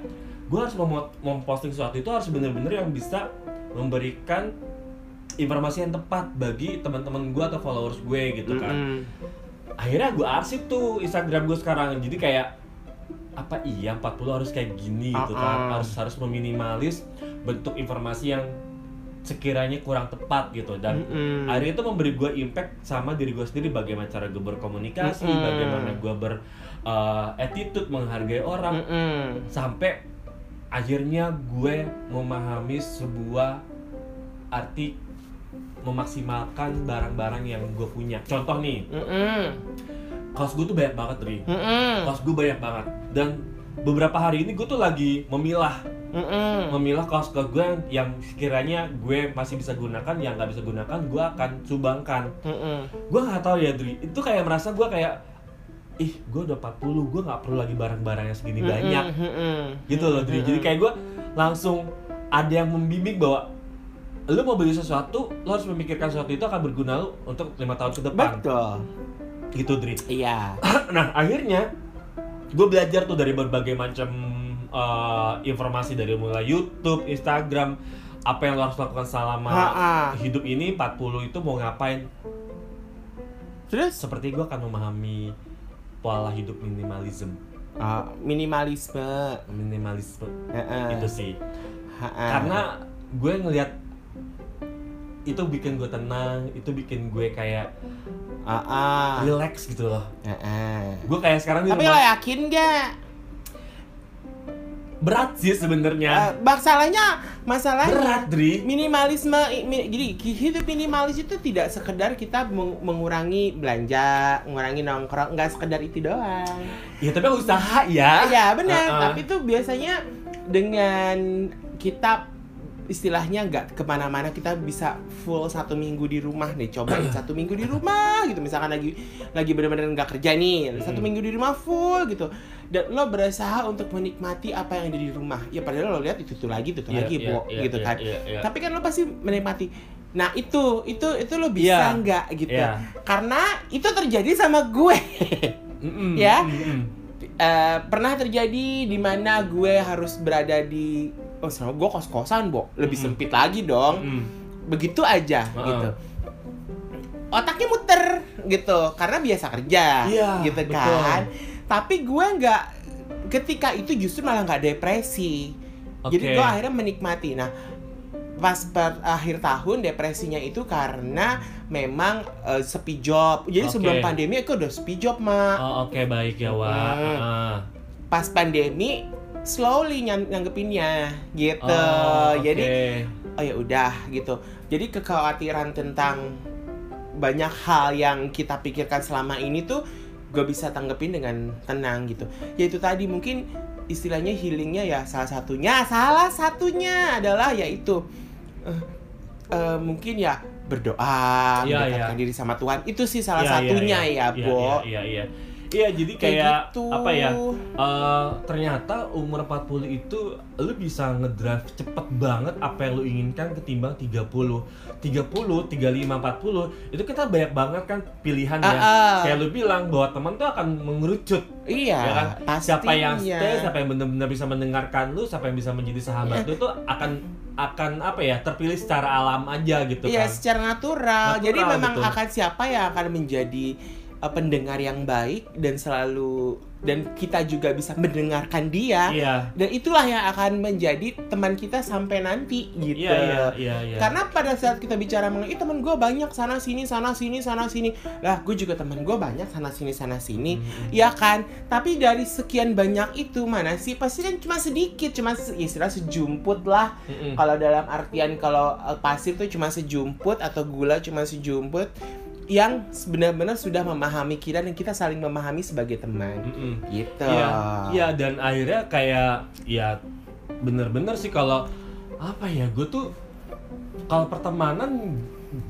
gue harus mau memposting sesuatu itu harus bener-bener yang bisa memberikan informasi yang tepat bagi teman-teman gue atau followers gue gitu kan
Mm-mm.
akhirnya gue arsip tuh Instagram gue sekarang jadi kayak apa iya 40 harus kayak gini gitu kan harus harus meminimalis bentuk informasi yang sekiranya kurang tepat gitu dan
Mm-mm.
akhirnya itu memberi gue impact sama diri gue sendiri bagaimana cara gue berkomunikasi
Mm-mm.
bagaimana gue ber uh, attitude menghargai orang
Mm-mm.
sampai akhirnya gue memahami sebuah arti memaksimalkan barang-barang yang gue punya contoh nih
Mm-mm.
kaos gue tuh banyak banget Ri
Mm-mm.
kaos gue banyak banget dan beberapa hari ini gue tuh lagi memilah.
Mm-mm.
memilah kaos kaos gue yang, yang sekiranya gue masih bisa gunakan yang nggak bisa gunakan gue akan sumbangkan
Mm-mm.
gue nggak tahu ya Dri. Itu kayak merasa gue kayak ih gue udah 40 gue nggak perlu lagi barang-barang yang segini banyak.
Mm-mm.
gitu loh Dri. Jadi kayak gue langsung ada yang membimbing bahwa lu mau beli sesuatu lo harus memikirkan sesuatu itu akan berguna lu untuk lima tahun ke depan.
Betul.
Gitu Dri.
Iya.
Nah akhirnya gue belajar tuh dari berbagai macam eh, informasi dari mulai YouTube, Instagram, apa yang lo harus lakukan selama
Ha-ha.
hidup ini 40 itu mau ngapain?
terus
Seperti gue akan memahami pola hidup minimalism,
ah, minimalisme
minimalisme
Heeh.
itu sih.
Ha-ha.
Karena gue ngelihat itu bikin gue tenang, itu bikin gue kayak
Ah, ah.
relax gitu loh.
Heeh.
Gue kayak sekarang di
tapi lo
rumah
yakin gak
berat sih sebenarnya.
Eh, masalahnya masalahnya
berat, Dri.
minimalisme mi- jadi hidup minimalis itu tidak sekedar kita meng- mengurangi belanja mengurangi nongkrong nggak sekedar itu doang
Ya tapi usaha ya.
ya benar
Uh-uh.
tapi itu biasanya dengan kita istilahnya nggak ke mana-mana kita bisa full satu minggu di rumah nih cobain satu minggu di rumah gitu misalkan lagi lagi benar-benar nggak kerja nih satu
Mm.
minggu di rumah full gitu dan lo berusaha untuk menikmati apa yang ada di rumah ya padahal lo lihat itu tuh lagi itu tuh
Iya,
lagi Bo,
iya,
gitu
iya,
kan
iya, iya.
tapi kan lo pasti menikmati nah itu itu itu lo bisa
Iya.
nggak gitu
Iya.
karena itu terjadi sama gue
Mm-mm,
Ya.
mm-mm.
Eh, pernah terjadi di mana gue harus berada di oh sama gue kos kosan bo lebih
Mm-mm.
sempit lagi dong
Mm.
begitu aja
Heeh.
gitu otaknya muter gitu karena biasa kerja
Iya,
gitu
betul.
kan tapi gue nggak ketika itu justru malah nggak depresi jadi
Oke.
gue akhirnya menikmati nah pas per akhir tahun depresinya itu karena memang eh, sepi job jadi
Oke.
sebelum pandemi aku udah sepi job mak
Oh, oke baik ya.
Hmm.
Ah.
pas pandemi slowly nyang nanggepinnya gitu.
Oh, oke.
Jadi oh ya udah gitu. Jadi kekhawatiran tentang banyak hal yang kita pikirkan selama ini tuh gue bisa tanggepin dengan tenang gitu. Ya itu tadi mungkin istilahnya healingnya ya salah satunya salah satunya adalah yaitu eh, eh, mungkin ya berdoa
Iya,
mendekatkan
iya.
diri sama Tuhan itu sih salah
Iya, iya,
satunya
iya.
ya
Iya,
Bo
Iya, iya, iya. Iya, jadi
Kayak
kayak,
gitu.
apa ya? eh, ternyata umur 40 itu lu bisa ngedrive cepet banget apa yang lu inginkan ketimbang 30. 30, 35, 40 itu kita banyak banget kan pilihan ya.
Ah.
Kayak lu bilang bahwa teman tuh akan mengerucut
Iya,
ya kan?
pastinya.
Siapa yang stay, siapa yang benar-benar bisa mendengarkan lu, siapa yang bisa menjadi sahabat
Iya.
lu itu akan akan apa ya? terpilih secara alam aja gitu
Iya,
kan.
secara natural.
Natural,
Jadi memang
betul.
akan siapa yang akan menjadi uh, pendengar yang baik dan selalu dan kita juga bisa mendengarkan dia
Iya.
dan itulah yang akan menjadi teman kita sampai nanti gitu
Iya, iya, iya, iya.
karena pada saat kita bicara mengenai "Ih, teman gue banyak sana sini sana sini sana sini lah gue juga teman gue banyak sana sini sana sini
Hmm.
ya kan tapi dari sekian banyak itu mana sih pasti kan cuma sedikit cuma se- ya istilah sejumput lah
Mm-mm.
kalau dalam artian kalau uh, pasir tuh cuma sejumput atau gula cuma sejumput yang benar-benar sudah memahami kita dan kita saling memahami sebagai teman
Mm-mm.
gitu
Iya, iya dan akhirnya kayak ya bener-bener sih kalau apa ya gue tuh kalau pertemanan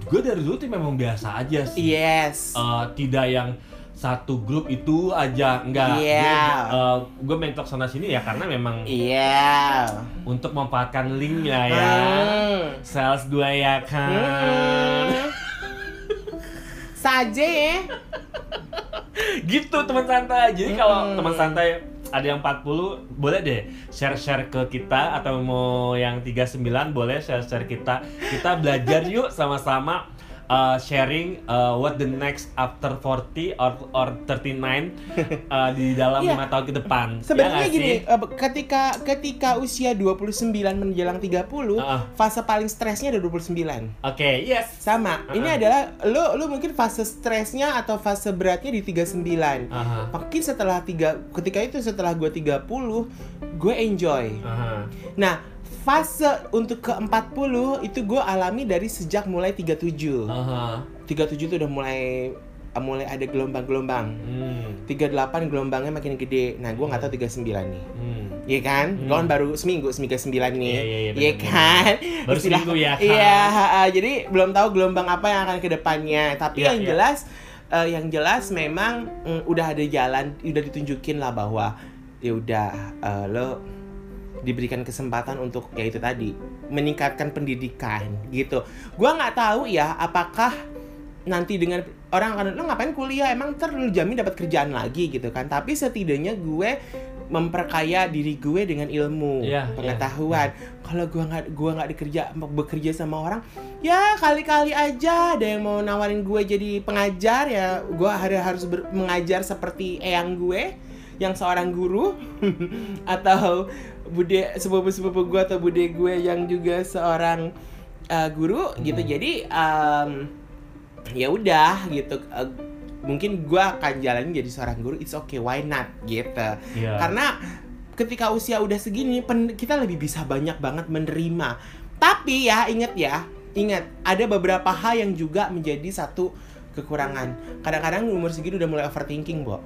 gue dari dulu tuh memang biasa aja sih.
yes
Eh, tidak yang satu grup itu aja enggak.
Iya.
Gue mentok sana sini ya karena memang
iya
untuk memanfaatkan linknya ya.
Hmm.
Sales gue ya kan.
Hmm. Saja ya.
Gitu teman santai. Jadi kalau
Mm-mm.
teman santai ada yang 40 boleh deh share-share ke kita atau mau yang 39 boleh share-share kita. Kita belajar yuk sama-sama uh, sharing uh, what the next after 40 or or 39 uh, di dalam
Iya.
lima tahun ke depan Ya
Sebenarnya
nggak
gini, eh, ketika ketika usia 29 menjelang 30,
Heeh.
fase paling stresnya ada 29.
oke yes
Sama. Ini
Heeh.
adalah lu lu mungkin fase stresnya atau fase beratnya di 39.
Aha,
Mungkin setelah tiga ketika itu setelah gue 30, gue enjoy.
aha.
Nah, fase untuk ke 40 itu gue alami dari sejak mulai 37.
Aha.
37 itu udah mulai mulai ada gelombang-gelombang.
Hmm.
38 gelombangnya makin gede. Nah, gue nggak tahu 39 nih.
Hmm.
Iya kan?
Hmm.
Kan baru seminggu, seminggu 9 nih.
Iya, iya, iya,
Iya kan?
Baru seminggu ya, kan?
Iya, jadi belum tahu gelombang apa yang akan ke depannya. Tapi
Iya,
yang
iya.
jelas eh, yang jelas memang mm, udah ada jalan, udah ditunjukin lah bahwa ya udah eh, lo diberikan kesempatan untuk ya itu tadi meningkatkan pendidikan gitu. Gua nggak tahu ya apakah nanti dengan orang akan lo ngapain kuliah? Emang ntar lu jamin dapat kerjaan lagi gitu kan. Tapi setidaknya gue memperkaya diri gue dengan ilmu
Iya,
pengetahuan. Kalau gue nggak gua nggak dikerja bekerja sama orang ya kali-kali aja ada yang mau nawarin gue jadi pengajar ya gue harus harus ber- mengajar seperti eyang gue yang seorang guru atau bude sepupu-sepupu gue atau bude gue yang juga seorang uh, guru gitu.
Hmm.
jadi um, ya udah gitu. Uh, mungkin gue akan jalanin jadi seorang guru. It's okay why not? Gitu.
Iya.
karena ketika usia udah segini pen- kita lebih bisa banyak banget menerima. Tapi ya ingat ya ingat ada beberapa hal yang juga menjadi satu kekurangan. Kadang-kadang umur segini udah mulai overthinking Bo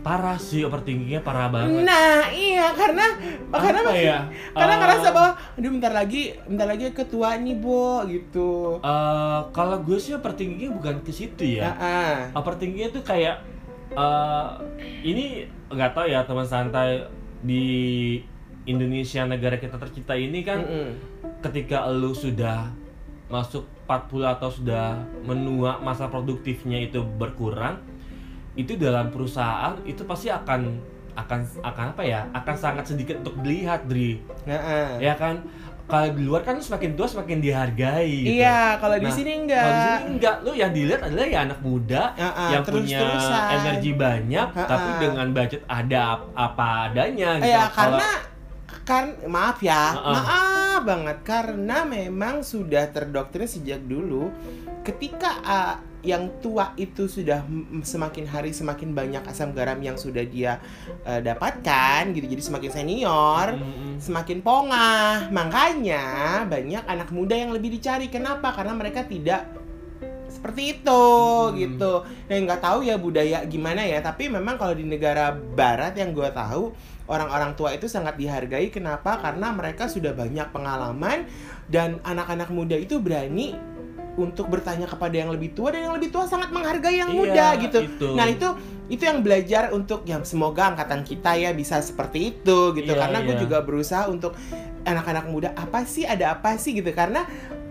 parah sih overthinkingnya parah banget
nah iya karena karena
Apa ya?
karena
Eh,
ngerasa bahwa aduh bentar lagi bentar lagi ketua nih Bo gitu
Eh, kalau gue sih overthinkingnya bukan ke situ ya.
Heeh.
Overthinkingnya tuh kayak eh ini nggak tahu ya teman santai di Indonesia negara kita tercinta ini kan
Mm-mm.
ketika lu sudah masuk 40 atau sudah menua masa produktifnya itu berkurang itu dalam perusahaan itu pasti akan akan akan apa ya akan sangat sedikit untuk dilihat Dri
Heeh.
ya kan kalau di luar kan semakin tua semakin dihargai gitu.
Iya, kalau di
Nah,
sini
Kalau di
enggak.
sini enggak, lu yang dilihat adalah ya anak muda
Ah, ah,
yang punya
terus-terusan.
energi banyak,
Ah,
tapi
ah.
dengan budget ada ap- apa adanya gitu.
Ya karena kan maaf ya,
Heeh.
maaf banget karena memang sudah terdoktrin sejak dulu ketika ah, yang tua itu sudah semakin hari semakin banyak asam garam yang sudah dia eh, dapatkan gitu. Jadi semakin senior
Mm-mm.
semakin pongah. Makanya banyak anak muda yang lebih dicari. Kenapa? Karena mereka tidak seperti itu
Hmm.
gitu. Yang nggak tahu ya budaya gimana ya. Tapi memang kalau di negara barat yang gue tahu orang-orang tua itu sangat dihargai. Kenapa? Karena mereka sudah banyak pengalaman dan anak-anak muda itu berani untuk bertanya kepada yang lebih tua dan yang lebih tua sangat menghargai yang
Iya,
muda gitu
itu.
nah itu itu yang belajar untuk yang semoga angkatan kita ya bisa seperti itu gitu
Iya,
karena gue
iya.
juga berusaha untuk anak-anak muda apa sih ada apa sih gitu karena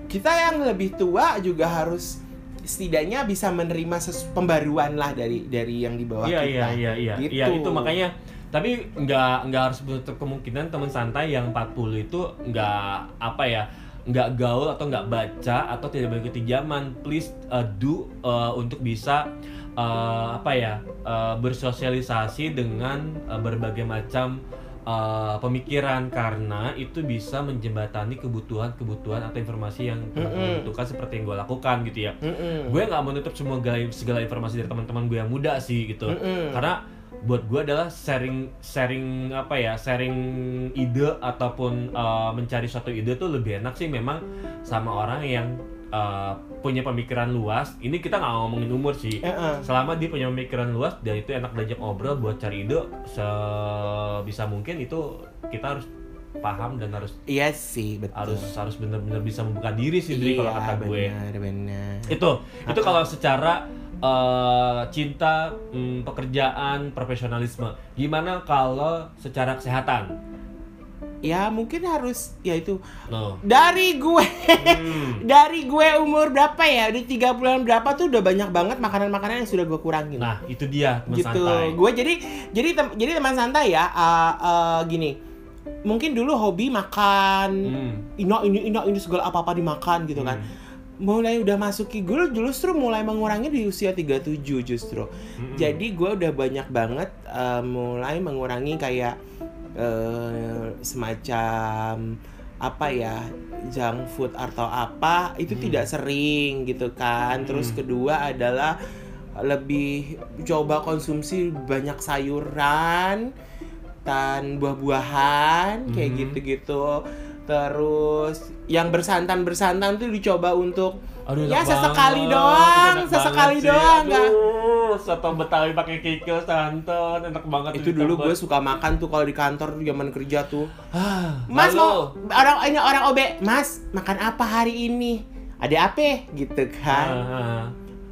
kita yang lebih tua juga harus setidaknya bisa menerima pembaruan lah dari dari yang di bawah
Iya
kita
iya iya iya.
Gitu.
Iya itu makanya tapi nggak nggak harus menutup kemungkinan teman santai yang 40 itu nggak apa ya nggak gaul atau nggak baca atau tidak mengikuti zaman please uh, do uh, untuk bisa uh, apa ya uh, bersosialisasi dengan uh, berbagai macam uh, pemikiran. Karena itu bisa menjembatani kebutuhan-kebutuhan atau informasi yang teman-teman butuhkan seperti yang gue lakukan gitu ya.
Mm-mm.
gue nggak menutup semua segala, informasi dari teman-teman gue yang muda sih gitu. Karena buat gue adalah sharing sharing apa ya sharing ide ataupun uh, mencari suatu ide tuh lebih enak sih memang sama orang yang uh, punya pemikiran luas ini kita nggak ngomongin umur sih
Eh-eh.
selama dia punya pemikiran luas dan itu enak diajak ngobrol buat cari ide sebisa mungkin itu kita harus paham dan harus
Iya sih, betul.
harus harus benar-benar bisa membuka diri sih Dri, kalau
Iya,
kata gue
benar, benar.
itu itu kalau secara eh, cinta mm, pekerjaan profesionalisme. Gimana kalau secara kesehatan?
Ya mungkin harus ya itu.
No.
Dari gue.
Hmm.
dari gue umur berapa ya? Di tiga bulan berapa tuh udah banyak banget makanan-makanan yang sudah gue kurangin.
Nah itu dia teman
gitu.
santai.
Gue jadi jadi tem- jadi teman santai ya uh, uh, gini. Mungkin dulu hobi makan.
Hmm.
ino ini ino ini segala apa apa dimakan gitu kan mulai udah masuki gue justru mulai mengurangi di usia 37 justru.
Mm-mm.
jadi gue udah banyak banget uh, mulai mengurangi kayak uh, semacam apa ya junk food atau apa itu
Hmm.
tidak sering gitu kan. Terus kedua adalah lebih coba konsumsi banyak sayuran dan buah-buahan kayak gitu-gitu terus yang bersantan-bersantan tuh dicoba untuk
Aduh,
ya sesekali
banget.
doang
Enak
sesekali doang nggak
Aduh, soto betawi pakai kikil santan enak banget
itu dulu gue suka makan tuh kalau di kantor zaman kerja tuh
ah,
Mas
lalu,
mau orang ini orang OB, Mas makan apa hari ini? Ada apa? Gitu kan.
ah.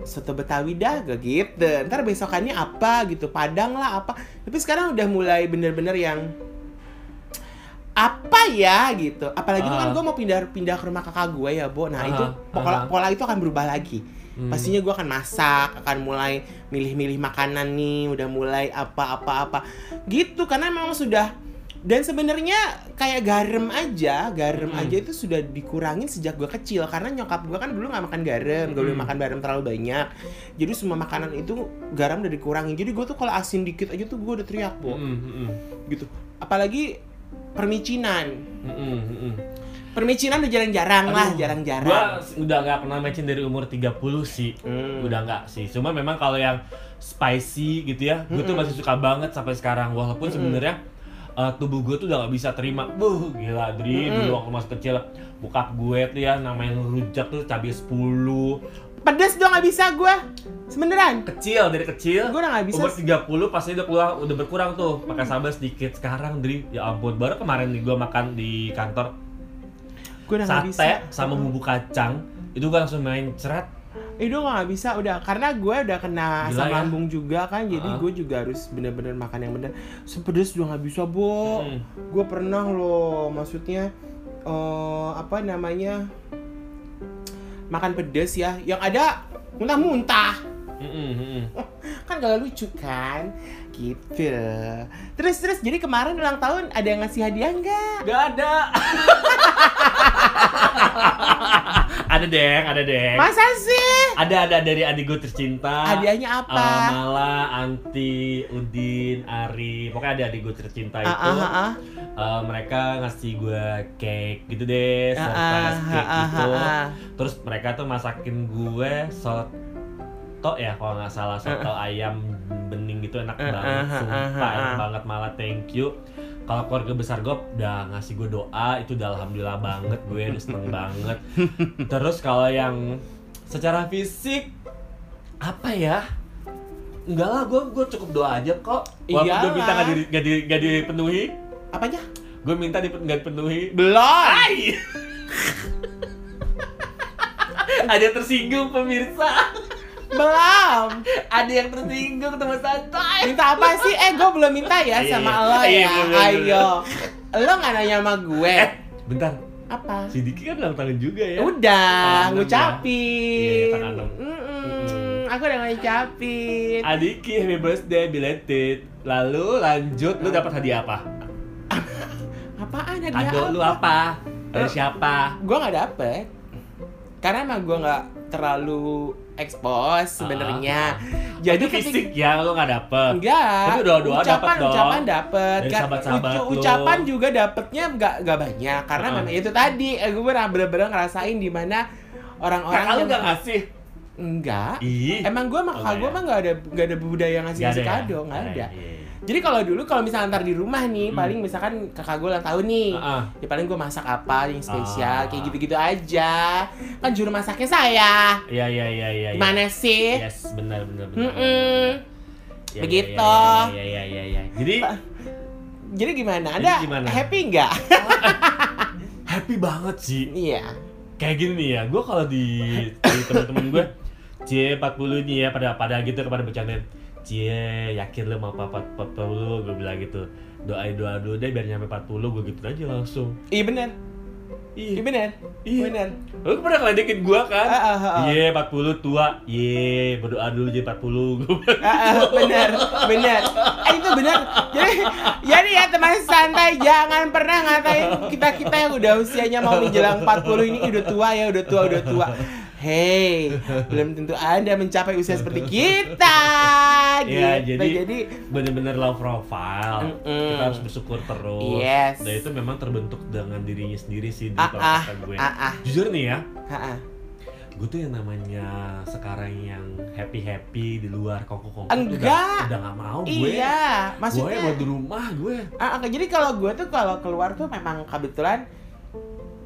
Soto Betawi dah gak gitu. Ntar besokannya apa gitu, Padang lah apa. Tapi sekarang udah mulai bener-bener yang apa ya gitu. Apalagi itu kan gue mau pindah pindah ke rumah kakak gue ya, Bo. Nah,
Ah,
itu pola
ah.
pola itu akan berubah lagi.
Hmm.
Pastinya gue akan masak, akan mulai milih-milih makanan nih, udah mulai apa-apa-apa gitu karena memang sudah dan sebenarnya kayak garam aja, garam
Hmm.
aja itu sudah dikurangin sejak gue kecil karena nyokap gue kan dulu nggak makan garam, gak boleh
Hmm.
makan garam terlalu banyak. Jadi semua makanan itu garam udah dikurangin. Jadi gue tuh kalau asin dikit aja tuh gue udah teriak, Bo.
Mm, mm, mm.
Gitu. Apalagi permicinan.
Mm, mm, mm.
Permicinan udah jarang-jarang lah, jarang-jarang.
Gua udah nggak pernah mecin dari umur 30 sih.
Hmm.
Udah nggak sih. Cuma memang kalau yang spicy gitu ya, gue tuh
Mm-mm.
masih suka banget sampai sekarang. Walaupun
Mm-mm.
sebenarnya uh, tubuh gue tuh udah nggak bisa terima. Buh, gila Dri,
Mm-mm.
dulu waktu masih kecil bokap gue tuh ya namanya rujak tuh cabai 10
Pedes dong nggak bisa gue. Sebeneran.
kecil dari kecil
Gue udah nggak bisa.
umur 30 pasti udah keluar udah berkurang tuh pakai sambal sedikit sekarang Dri ya ampun baru kemarin nih gue makan di kantor
Gue udah nggak bisa.
sate sama bumbu kacang itu gue langsung main ceret
Eh, udah nggak bisa udah karena gue udah kena
Gila
asam
ya?
lambung juga kan jadi
Ah.
gue juga harus bener-bener makan yang bener sepedes udah nggak bisa bo
Mm.
gue pernah loh maksudnya eh apa namanya makan pedes ya. Yang ada muntah-muntah.
Mm-mm, mm-mm.
kan gak lucu kan gitu terus terus jadi kemarin ulang tahun ada yang ngasih hadiah nggak
Gak ada. ada deng, ada deng.
masa sih
Ada ada dari adik gue tercinta.
hadiahnya apa
Eh, Mala, Anti, Udin, Ari, pokoknya ada adik gue tercinta itu.
Ah, ah, ah, ah.
Eh, mereka ngasih gue cake gitu deh, surprise
ah,
cake
ah,
gitu.
ah, ah.
Terus mereka tuh masakin gue soto ya kalau nggak salah soto ayam bening gitu enak
Ah,
banget,
ah, ah,
sumpah
ah,
enak banget malah thank you. Kalau keluarga besar gue udah ngasih gue doa itu udah alhamdulillah banget gue udah seneng banget. Terus kalau yang secara fisik apa ya? Enggak lah, gue gue cukup doa aja kok. Walaupun gue minta nggak di, nggak di, nggak dipenuhi,
apanya
gue minta di, nggak dipenuhi.
belum
Ada tersinggung pemirsa.
Belum
Ada yang tersinggung teman santai.
minta apa sih eh gue belum minta ya
Iya,
sama
iya.
lo
Iya,
ya ayo lo nggak nanya sama gue
Eh, bentar.
apa
Si Diki kan ulang tahun juga ya.
udah
Tangan
ngucapin
Iya, tangan enam.
Mm-mm, aku udah ngucapin
Adiki happy birthday belated. Lalu lanjut lu dapat hadiah apa?
apaan hadiah
Kado lu apa? Dari siapa?
gue nggak dapet karena emang gue nggak terlalu expose sebenarnya jadi
Itu fisik ya lo nggak dapet.
enggak
Tapi doa-doa
ucapan
dapet dong.
ucapan dapet
Dari
Kan ucu-
lo.
ucapan juga dapetnya nggak nggak banyak karena
Ah.
memang itu tadi eh, gue bener-bener ngerasain di mana orang-orang
Kakak
yang
nggak ngasih?
enggak
Ih.
emang gue sama
Oh,
gue
ya?
mah nggak ada nggak ada budaya ngasih ngasih
ya?
kado nggak
Ah,
ada
iya, iya.
Jadi kalau dulu kalau misalnya ntar di rumah nih
Hmm.
paling misalkan kakak gue ulang tahun nih
Ah, ah.
ya paling gue masak apa yang spesial
Ah.
kayak gitu-gitu aja kan juru masaknya saya
Iya iya iya iya. iya.
gimana sih
Yes, benar benar benar.
Mm-mm.
Iya,
Begitu.
Iya iya iya iya. Jadi
jadi gimana
Jadi
ada
gimana?
happy nggak
happy banget sih.
iya
Kayak gini nih ya, gue kalau di, di temen-temen gue C40 nih ya pada pada gitu kepada bercandain Cie, yakin lu mau apa 40 gue bilang gitu. Doain doa dulu deh biar nyampe 40 gue gitu aja langsung.
Iya bener. Iya.
Iya,
bener.
Iya.
bener.
Lu pernah ngeledekin gue kan?
Ah, ah, ah.
Iya, 40 tua. Iya, berdoa dulu jadi 40 Gue bilang
Ah, ah, bener bener. Eh, itu bener. Jadi jadi ya teman santai jangan pernah ngatain kita kita yang udah usianya mau menjelang 40 ini udah tua ya udah tua udah tua Hey, belum tentu Anda mencapai usia seperti kita.
Iya,
gitu.
jadi-
jadi
bener-bener low profile
Mm-mm.
kita harus bersyukur terus
Yes.
dan itu memang terbentuk dengan dirinya sendiri sih di
Ah, ah,
kata gue
ah, ah.
jujur nih ya
Ha, ha.
gue tuh yang namanya sekarang yang happy happy di luar kongko kongko
Enggak.
udah, udah gak mau gue
Iya,
gue
maksudnya
mau di rumah gue
Ah, ah, jadi kalau gue tuh kalau keluar tuh memang kebetulan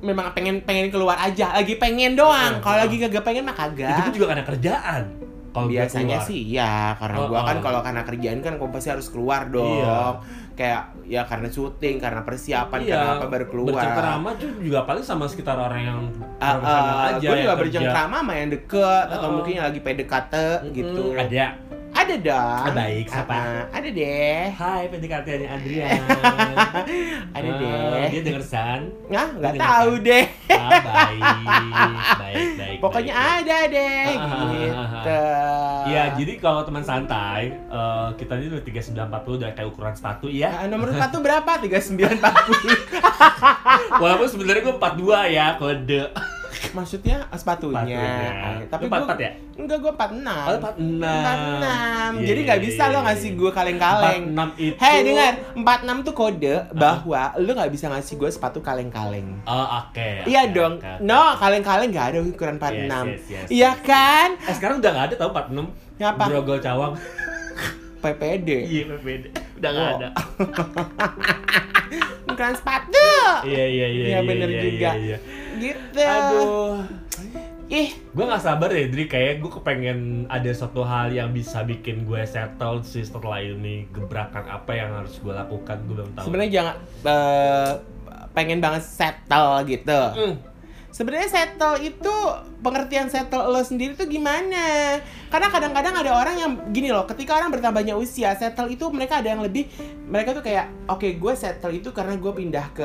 memang pengen pengen keluar aja, lagi pengen doang. Kalau lagi kagak pengen mah
itu pun
kagak.
juga karena kerjaan kalau
Biasanya sih ya, karena
Oh,
gua kan
oh.
kalau karena kerjaan kan gua pasti harus keluar dong.
Iya.
Kayak ya karena syuting, karena persiapan,
iya,
karena apa baru keluar.
bercengkerama tuh juga paling sama sekitar orang yang profesional
ah,
aja
gue juga bercengkrama sama yang deket atau
Oh.
mungkin yang lagi PDKT gitu.
Mm, ada
Ada dong.
Ah, baik, siapa?
Ah, ah, ada deh.
Hai PDKT-nya Adrian
Ada
Ah,
deh.
dia denger san
Nah, nggak tahu
kan?
deh.
ah, baik baik baik
Pokoknya
baik.
ada deh
Ah, ah,
gitu.
Iya, jadi kalau teman santai, eh, kita ini udah 3940 udah kayak ukuran sepatu ya.
Nah, nomor sepatu berapa? 3940.
Walaupun sebenarnya gue 42 ya kode.
Maksudnya sepatunya.
Sepatunya.
Ah, Tapi gua
44 ya?
Enggak, 46.
Oh, 46.
46.
Iya,
Jadi nggak
iya,
bisa
iya,
lo ngasih gue kaleng-kaleng.
46 itu.
Hei, dengar. 46 tuh kode bahwa lu nggak bisa ngasih gue sepatu kaleng-kaleng.
Oh, oke.
Iya
oke,
dong.
oke, oke.
No, kaleng-kaleng nggak ada ukuran 46.
Yes, yes, yes.
Iya kan?
Eh, sekarang udah nggak ada tau 46.
Ngapa?
Grogol cawang.
PPD.
Iya, beda. Udah nggak
Wow.
ada.
Ukuran sepatu.
Iya, iya, iya.
Iya, bener
iya,
juga.
Iya, iya.
Gitu.
Aduh.
Ih,
gue gak sabar ya Dri kayak gue kepengen ada suatu hal yang bisa bikin gue settle sih setelah ini gebrakan apa yang harus gue lakukan gue belum tahu
sebenarnya jangan eh, pengen banget settle gitu.
Mm.
Sebenarnya settle itu pengertian settle lo sendiri tuh gimana? Karena kadang-kadang ada orang yang gini loh, ketika orang bertambahnya usia, settle itu mereka ada yang lebih mereka tuh kayak oke gue settle itu karena gue pindah ke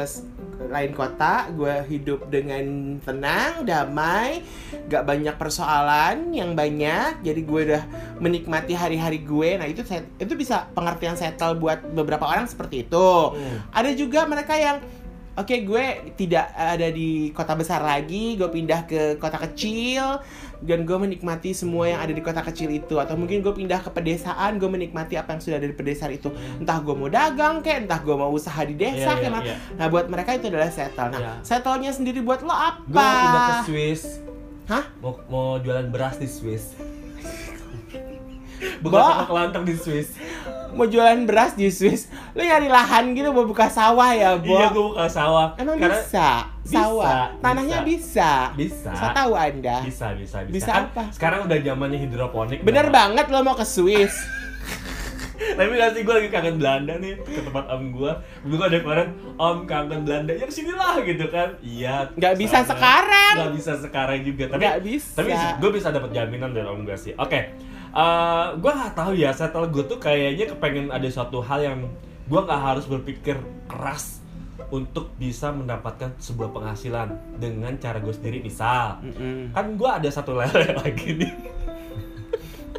lain kota, gue hidup dengan tenang, damai, gak banyak persoalan yang banyak, jadi gue udah menikmati hari-hari gue. Nah itu itu bisa pengertian settle buat beberapa orang seperti itu.
Hmm.
Ada juga mereka yang Oke, gue tidak ada di kota besar lagi, gue pindah ke kota kecil dan gue menikmati semua yang ada di kota kecil itu atau mungkin gue pindah ke pedesaan, gue menikmati apa yang sudah ada di pedesaan itu. Entah gue mau dagang kayak, entah gue mau usaha di desa
Iya,
kayak. ma-
iya.
Nah, buat mereka itu adalah settle. Nah,
Iya.
settlenya sendiri buat lo apa?
Gue mau pindah ke Swiss.
Hah?
Mau, mau jualan beras di Swiss.
Toko kelantang di Swiss
Mau jualan beras di Swiss. Lo nyari lahan gitu mau buka sawah ya, Bo?
iya gue buka sawah
Emang
Karena
bisa? Sawah.
bisa,
Tanahnya bisa.
bisa
Saya tahu Anda.
bisa bisa bisa,
Bisa
Kan
apa?
sekarang udah zamannya hidroponik
Bener
Bang.
banget lo mau ke Swiss.
tapi gak sih gue lagi kangen Belanda nih ke tempat om gue dulu ada kemarin om kangen Belanda ya sinilah gitu kan iya
Nggak bisa sekarang.
nggak bisa sekarang juga tapi
Nggak bisa.
tapi gue bisa dapat jaminan dari om gue sih oke Eh, gue nggak tahu ya settle gue tuh kayaknya kepengen ada suatu hal yang gue nggak harus berpikir keras untuk bisa mendapatkan sebuah penghasilan dengan cara gue sendiri misal
Mm-mm.
kan gue ada satu lele lagi nih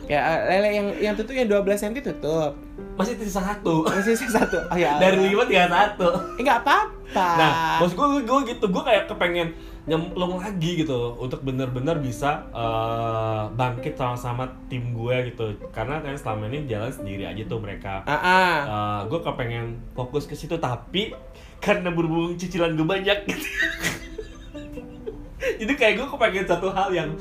Ya eh, lele yang yang tutup yang 12 cm tutup.
Masih sisa satu.
Masih sisa satu. Oh ya.
Dari
Allah.
lima tinggal satu.
Eh enggak apa-apa.
Nah, maksud gue, gue gitu, gue kayak kepengen nyemplung lagi gitu untuk bener-bener bisa eh, bangkit sama-sama tim gue gitu. Karena kan selama ini jalan sendiri aja tuh mereka.
Ah, ah.
gue kepengen fokus ke situ tapi karena berhubung cicilan gue banyak. Gitu jadi kayak gue kepengen satu hal yang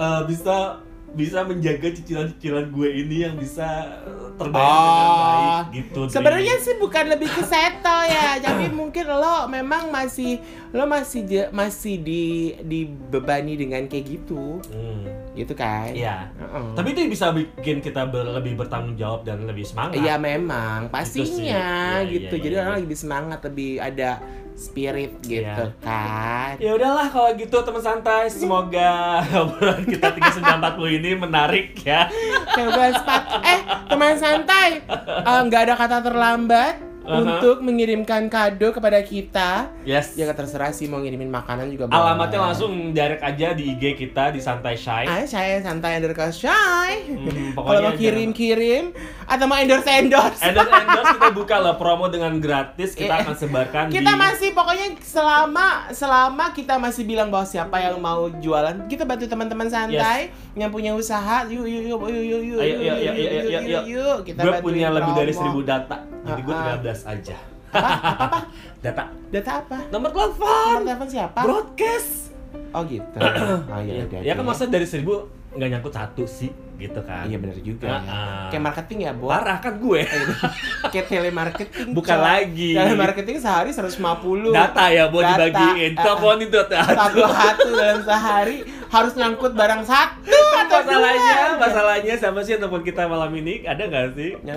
eh, bisa bisa menjaga cicilan-cicilan gue ini yang bisa eh, terbayar dengan
Oh.
baik gitu
Sebenarnya sih bukan lebih ke settle ya, tapi mungkin lo memang masih lo masih je- masih di dibebani dengan kayak gitu,
Hmm.
gitu kan?
Iya.
Heeh.
Tapi itu bisa bikin kita ber- lebih bertanggung jawab dan lebih semangat.
Iya memang pastinya
Iya,
gitu.
iya,
Jadi
iya,
orang
iya.
lebih semangat, lebih ada spirit gitu
Iya.
kan.
Ya udahlah kalau gitu teman santai. Semoga obrolan kita 3940 ini menarik ya.
Sepat. Eh teman santai, Eh, nggak ada kata terlambat
Aha.
untuk mengirimkan kado kepada kita.
Yes.
Ya terserah sih mau ngirimin makanan juga boleh.
Alamatnya langsung direct aja di IG kita di Santai Shy.
Ah, saya santai underscore shy.
Hmm,
Kalau mau kirim-kirim atau mau endorse endorse.
Endorse endorse kita buka lah promo dengan gratis kita
Iya.
akan sebarkan
kita
di
masih pokoknya selama selama kita masih bilang bahwa siapa yang mau jualan kita bantu teman-teman santai yang punya usaha yuk yuk yuk yuk yuk yuk
Ayo,
yuk
ayo, ayo,
yuk,
ayo,
yuk,
ayo,
yuk,
ayo.
yuk kita
gue
bantuin
punya lebih dari
promo.
1000 data. Jadi gue
Ah, ah.
13 aja.
apa apa, apa?
Data.
data apa
Nomor
nomor
telepon.
telepon siapa
Broadcast.
oh gitu oh iya udah
Ya kan
deh.
maksudnya dari 1000 nggak nyangkut satu sih gitu kan.
iya benar juga
Ah,
ya. kayak marketing ya bo
Parah kan gue.
kayak telemarketing
Bukan lagi.
telemarketing sehari 150
Data ya buat
Data.
dibagiin.
Ah.
Telepon itu
satu satu dalam sehari harus nyangkut barang satu atau
masalahnya,
dua.
masalahnya sama sih telepon kita malam ini ada nggak sih?
Ya.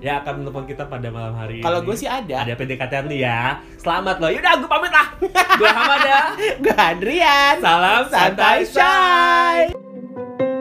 Ya akan telepon kita pada malam hari ini.
Kalau gue sih ada.
Ada PDKT nih ya. Selamat loh. Yaudah, gue pamit lah. gue Hamada.
Gue Adrian.
Salam
Santai
santai shy.
Shy.